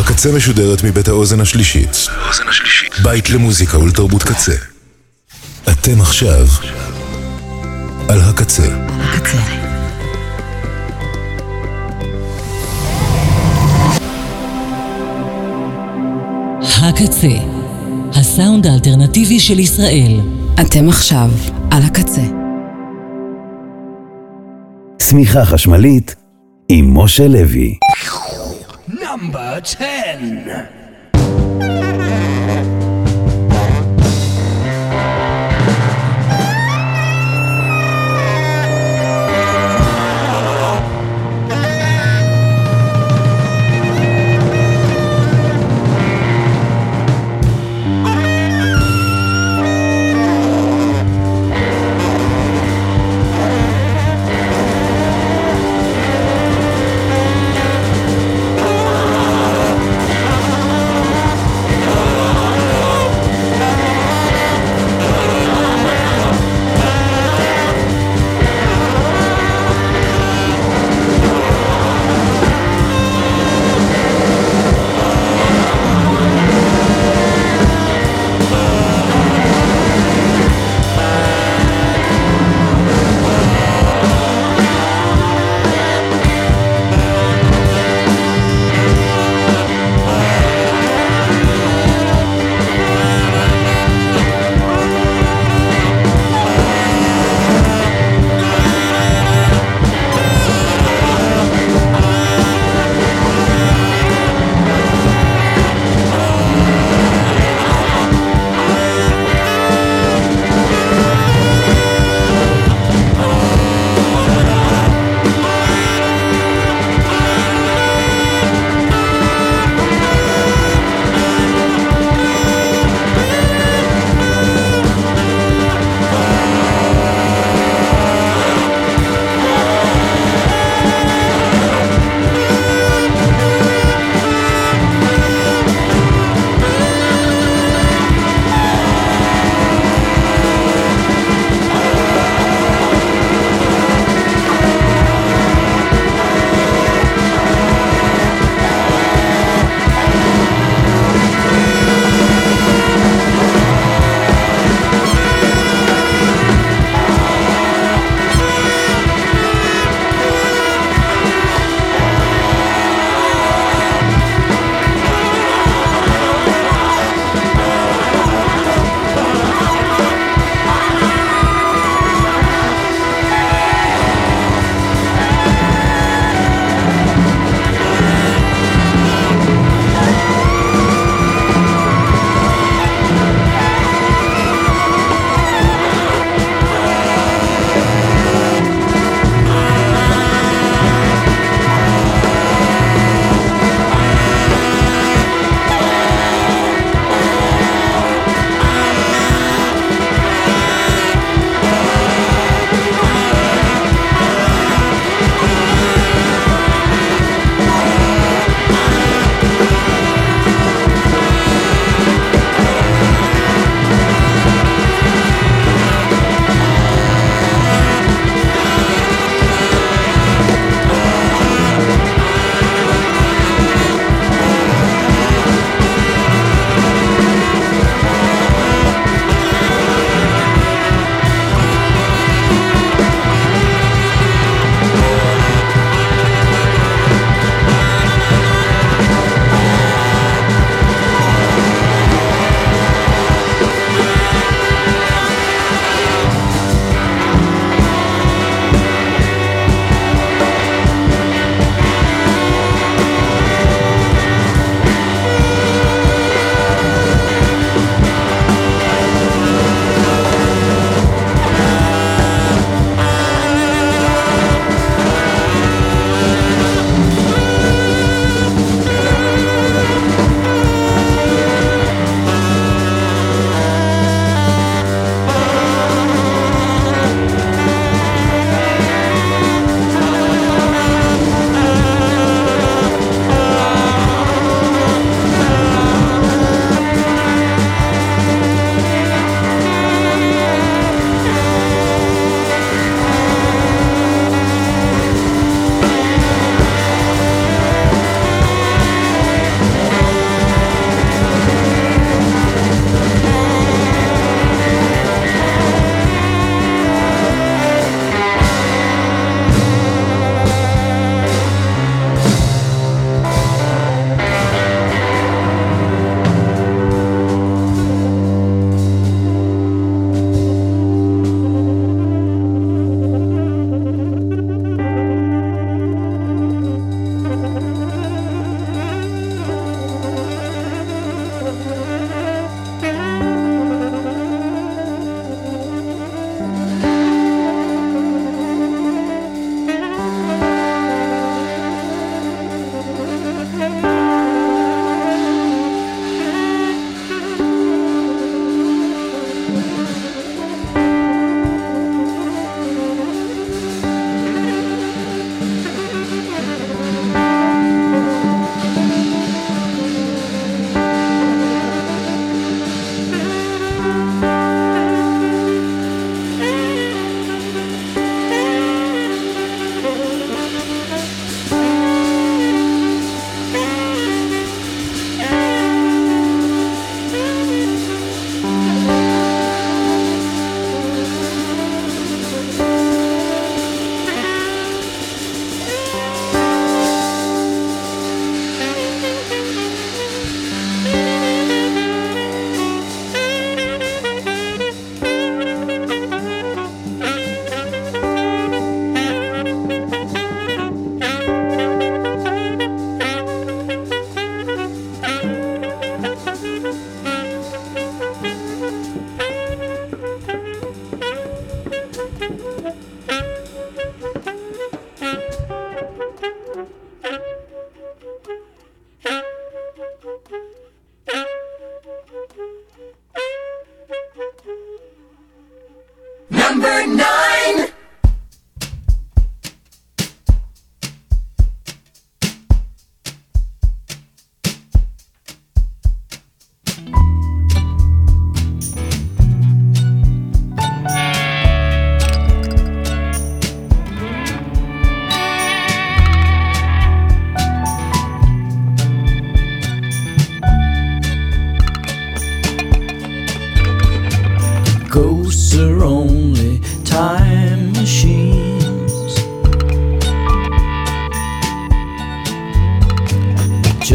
הקצה משודרת מבית האוזן השלישית. בית למוזיקה ולתרבות קצה. אתם עכשיו על הקצה. הקצה. הקצה, הסאונד האלטרנטיבי של ישראל. אתם עכשיו על הקצה. צמיחה חשמלית עם משה לוי. Number 10.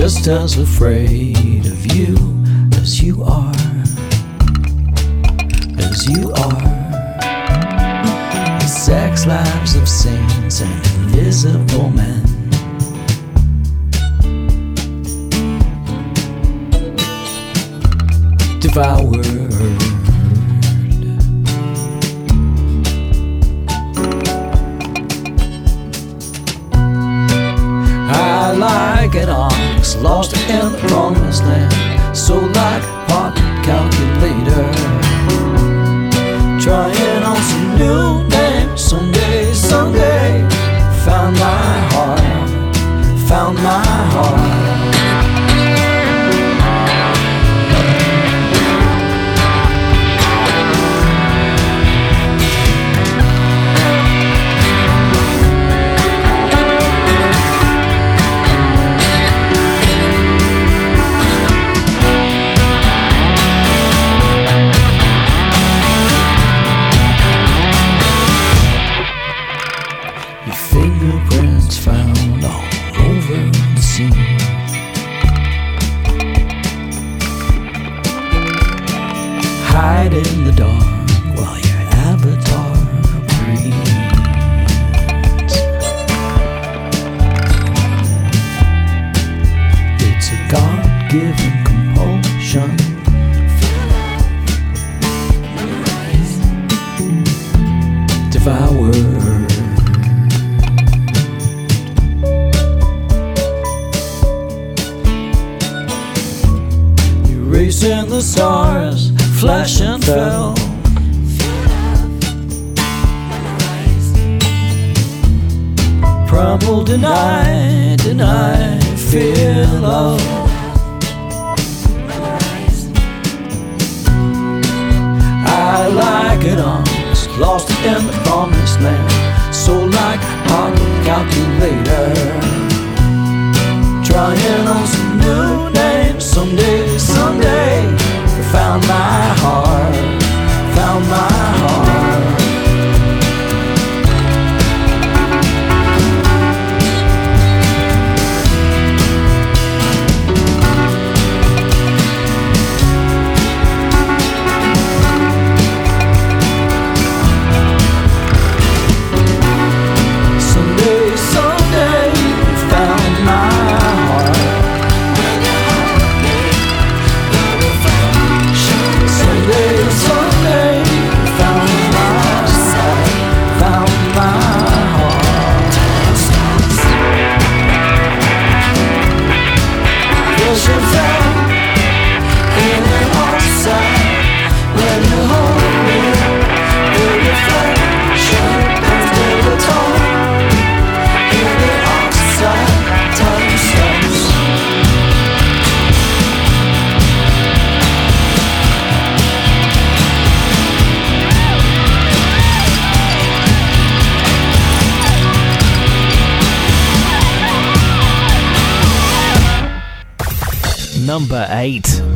Just as afraid of you as you are, as you are. The sex lives of saints and invisible men. Devoured. Lost in the promised land, Devoured. Erasing the stars, flash and fell. Primal deny, deny, fear love. I like it on, lost in the promised land. So like pocket calculator. Trying on some new names someday, someday. Found my heart, found my heart. Number 8.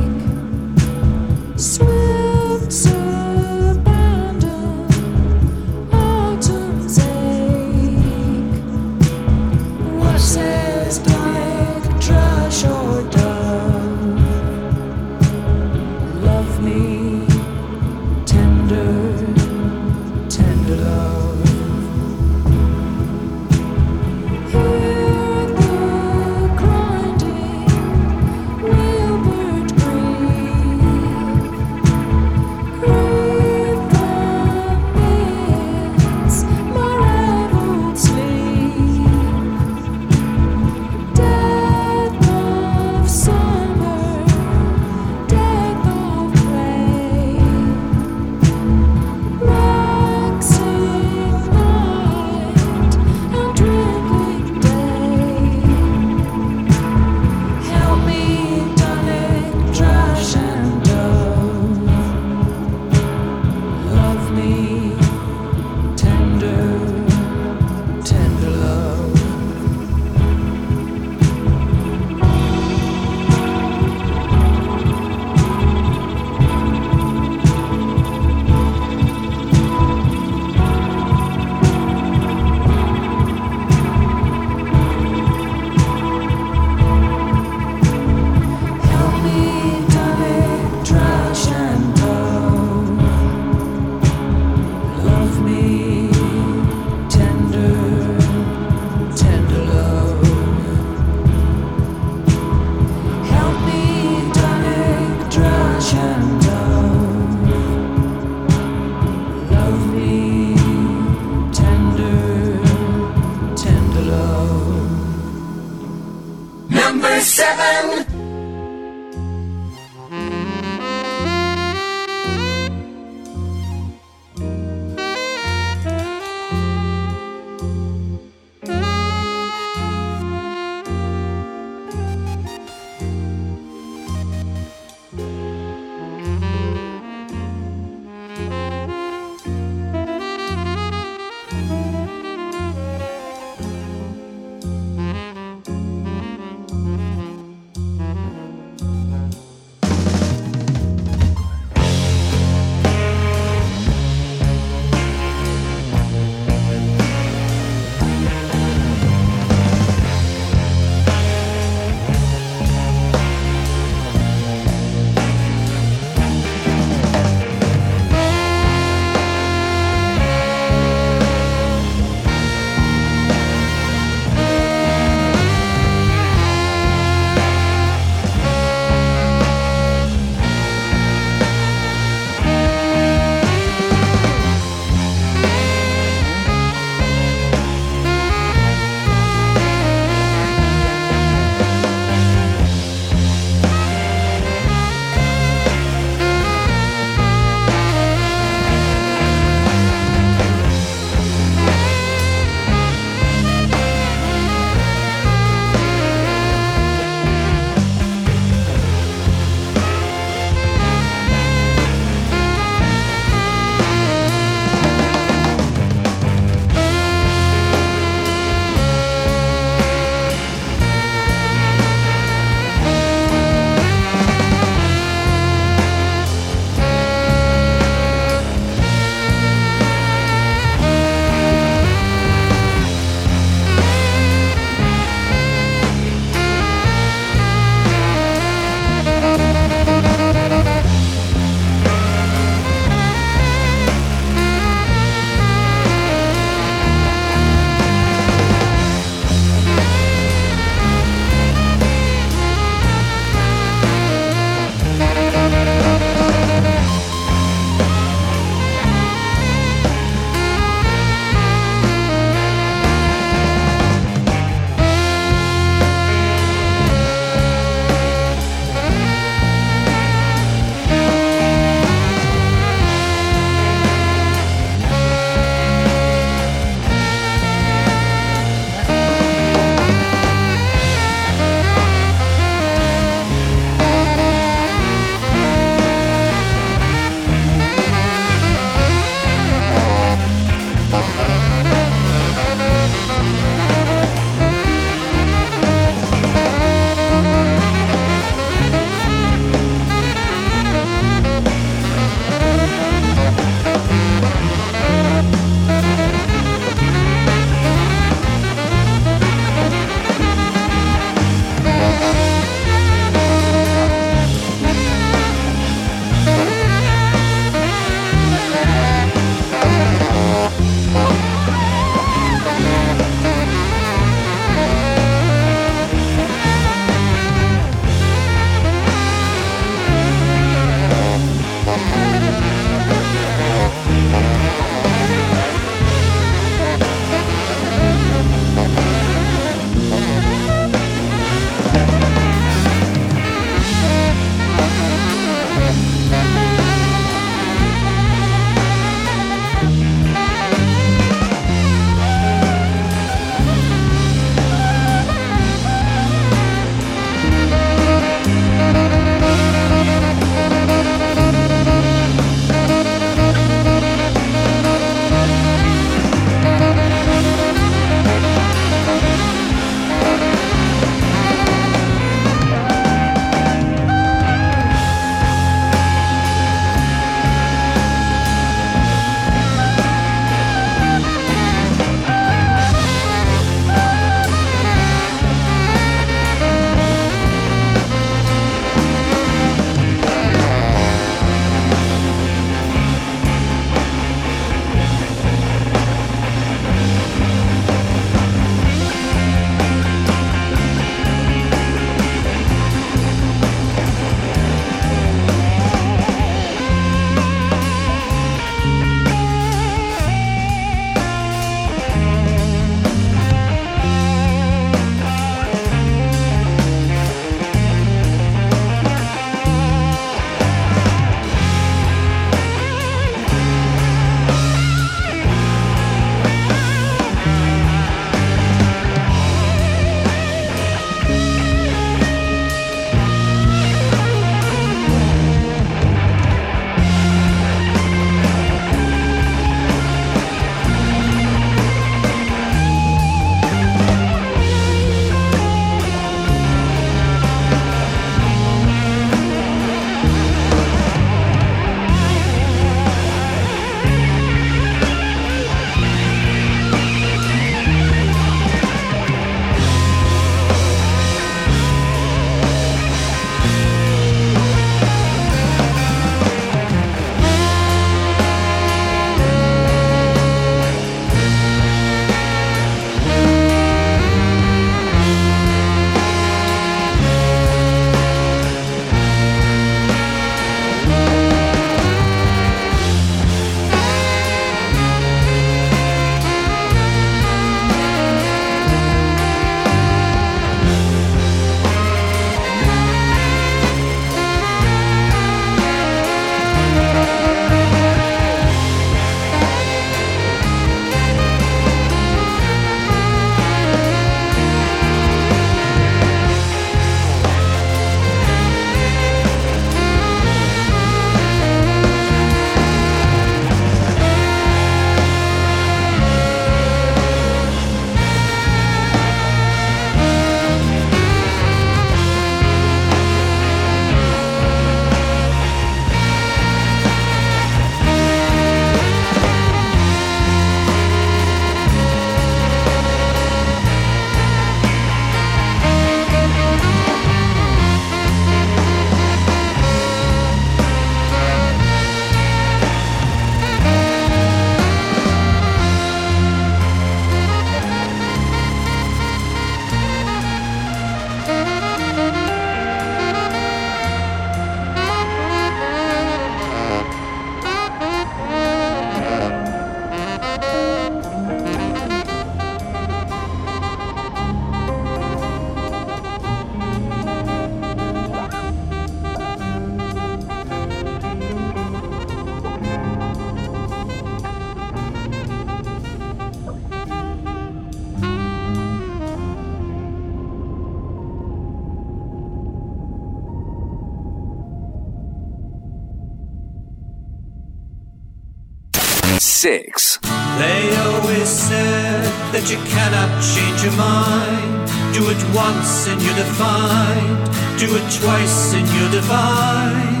confined. Do it twice and you're divine.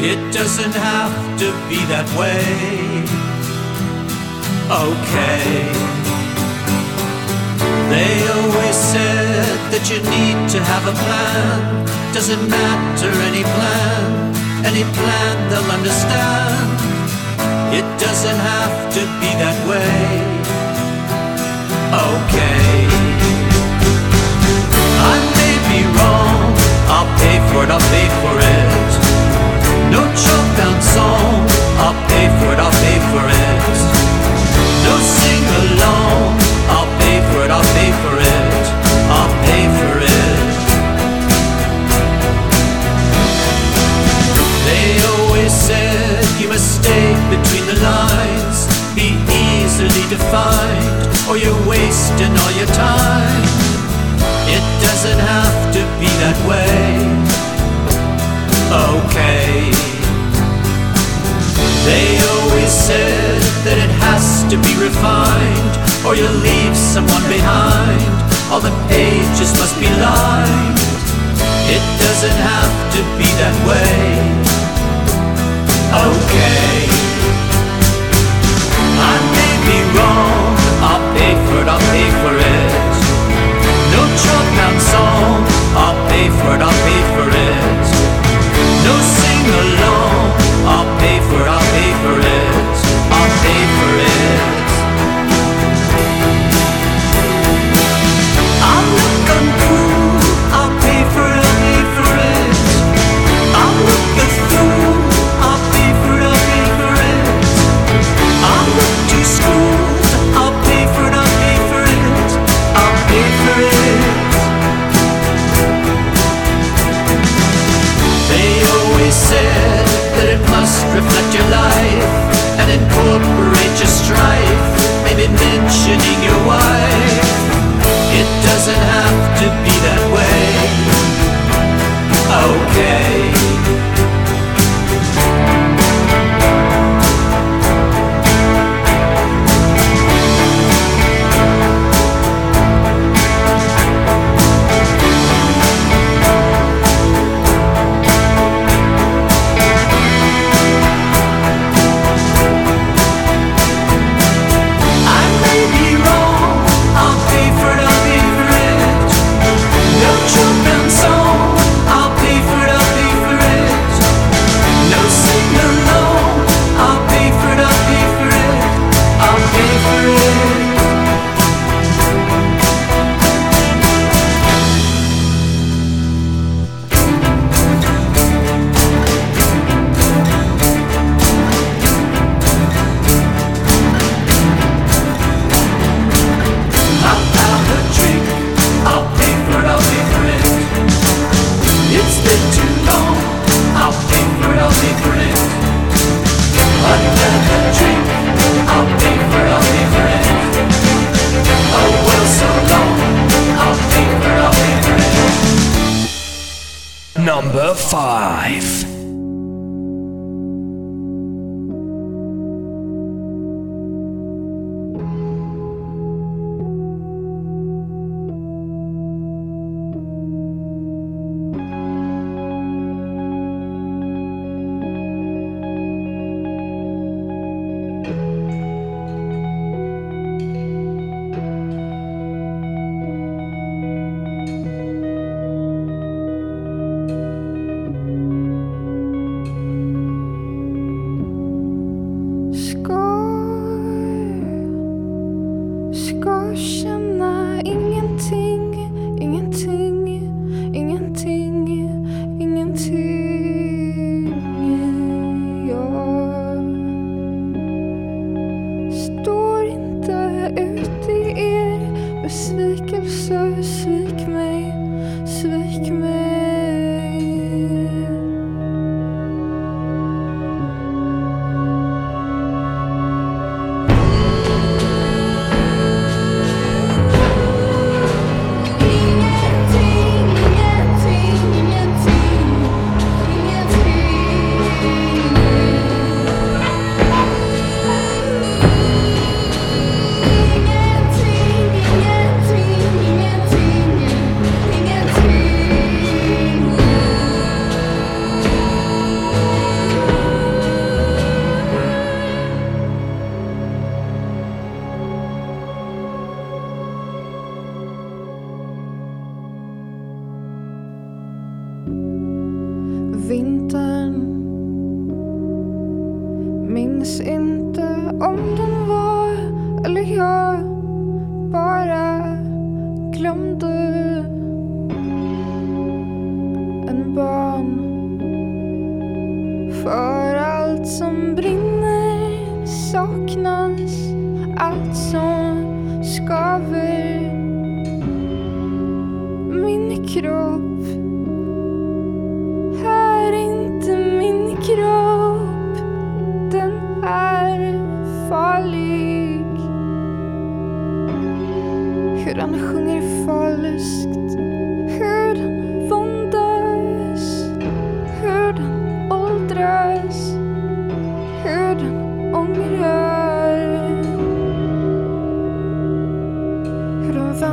It doesn't have to be that way. Okay. They always said that you need to have a plan. Doesn't matter any plan, any plan they'll understand. It doesn't have to be that way. Okay.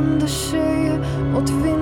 Deze de je wat.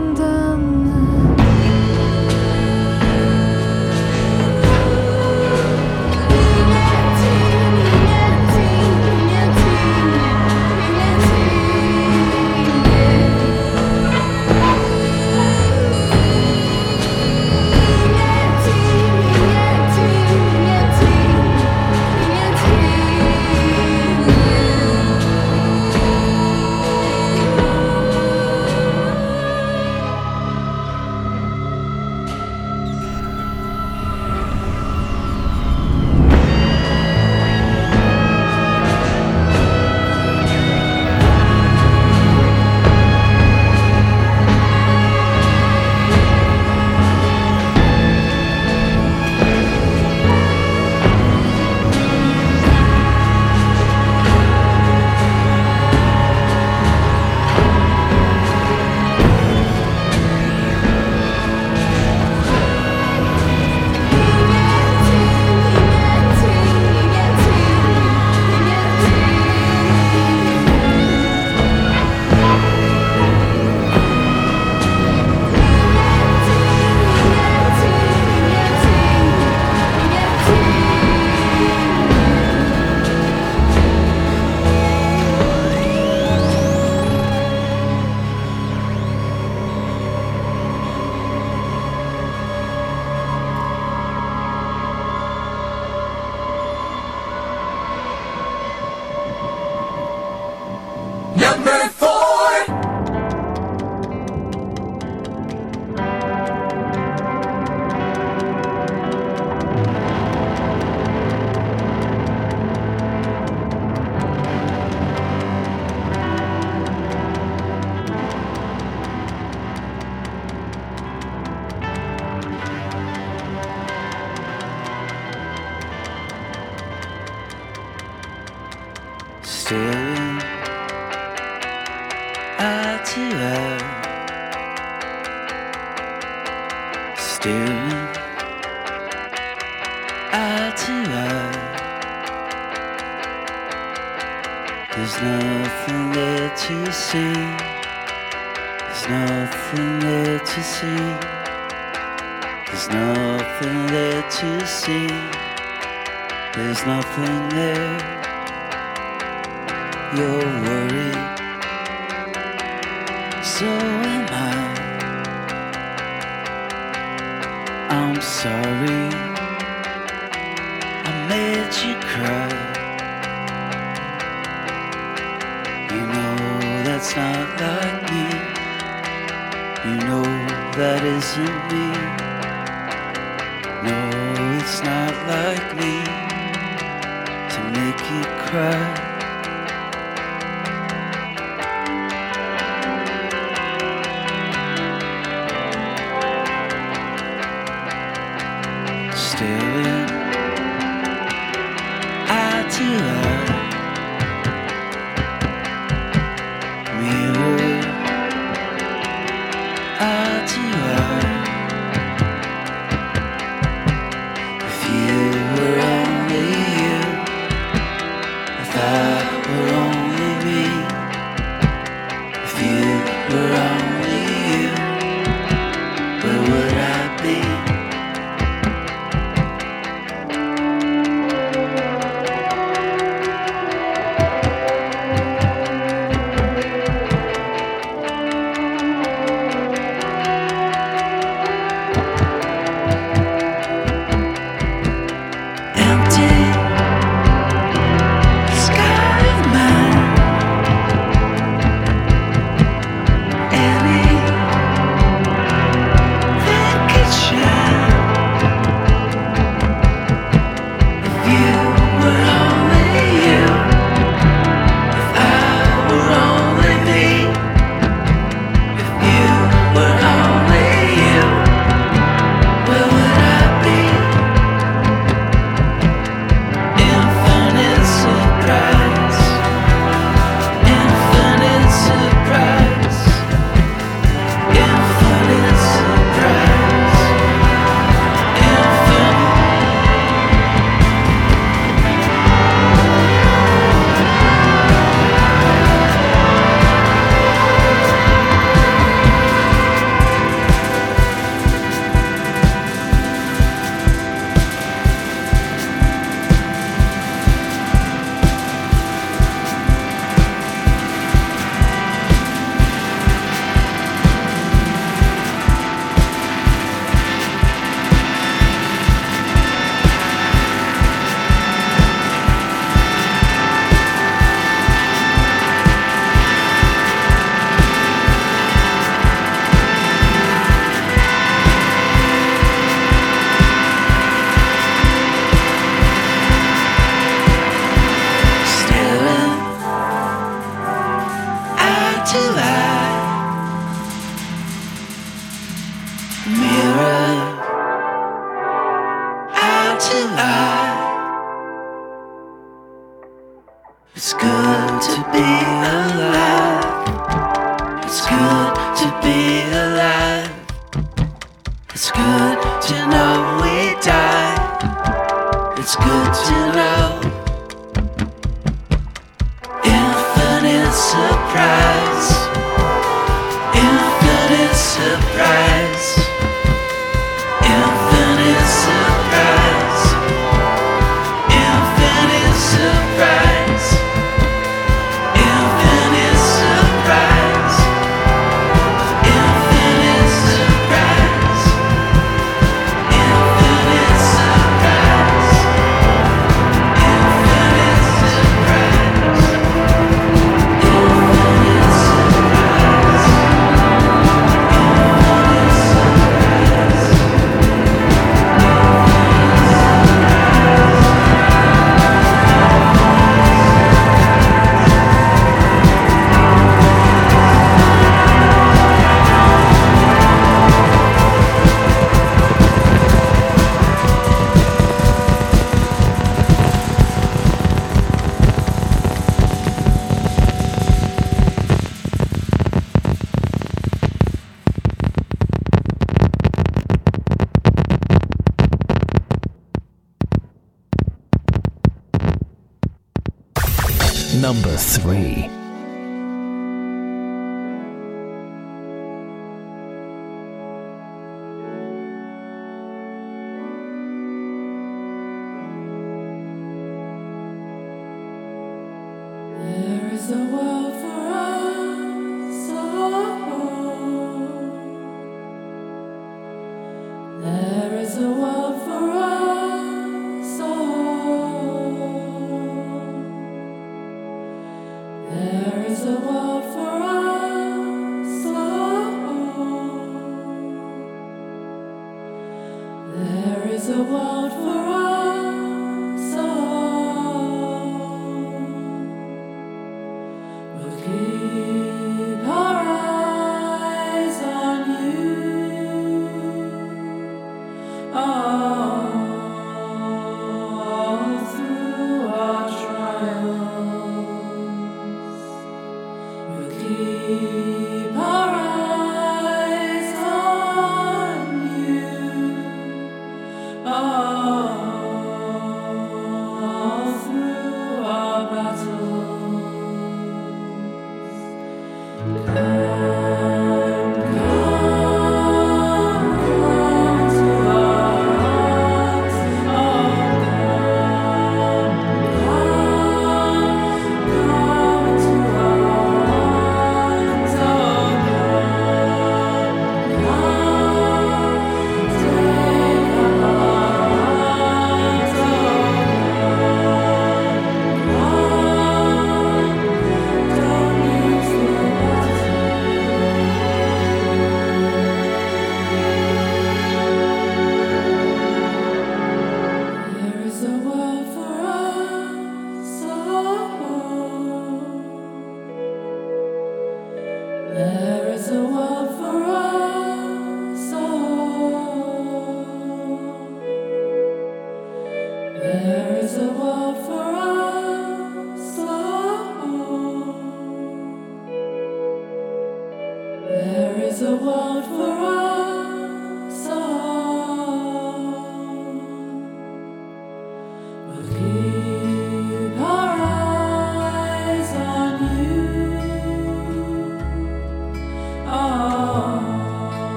number three.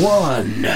one.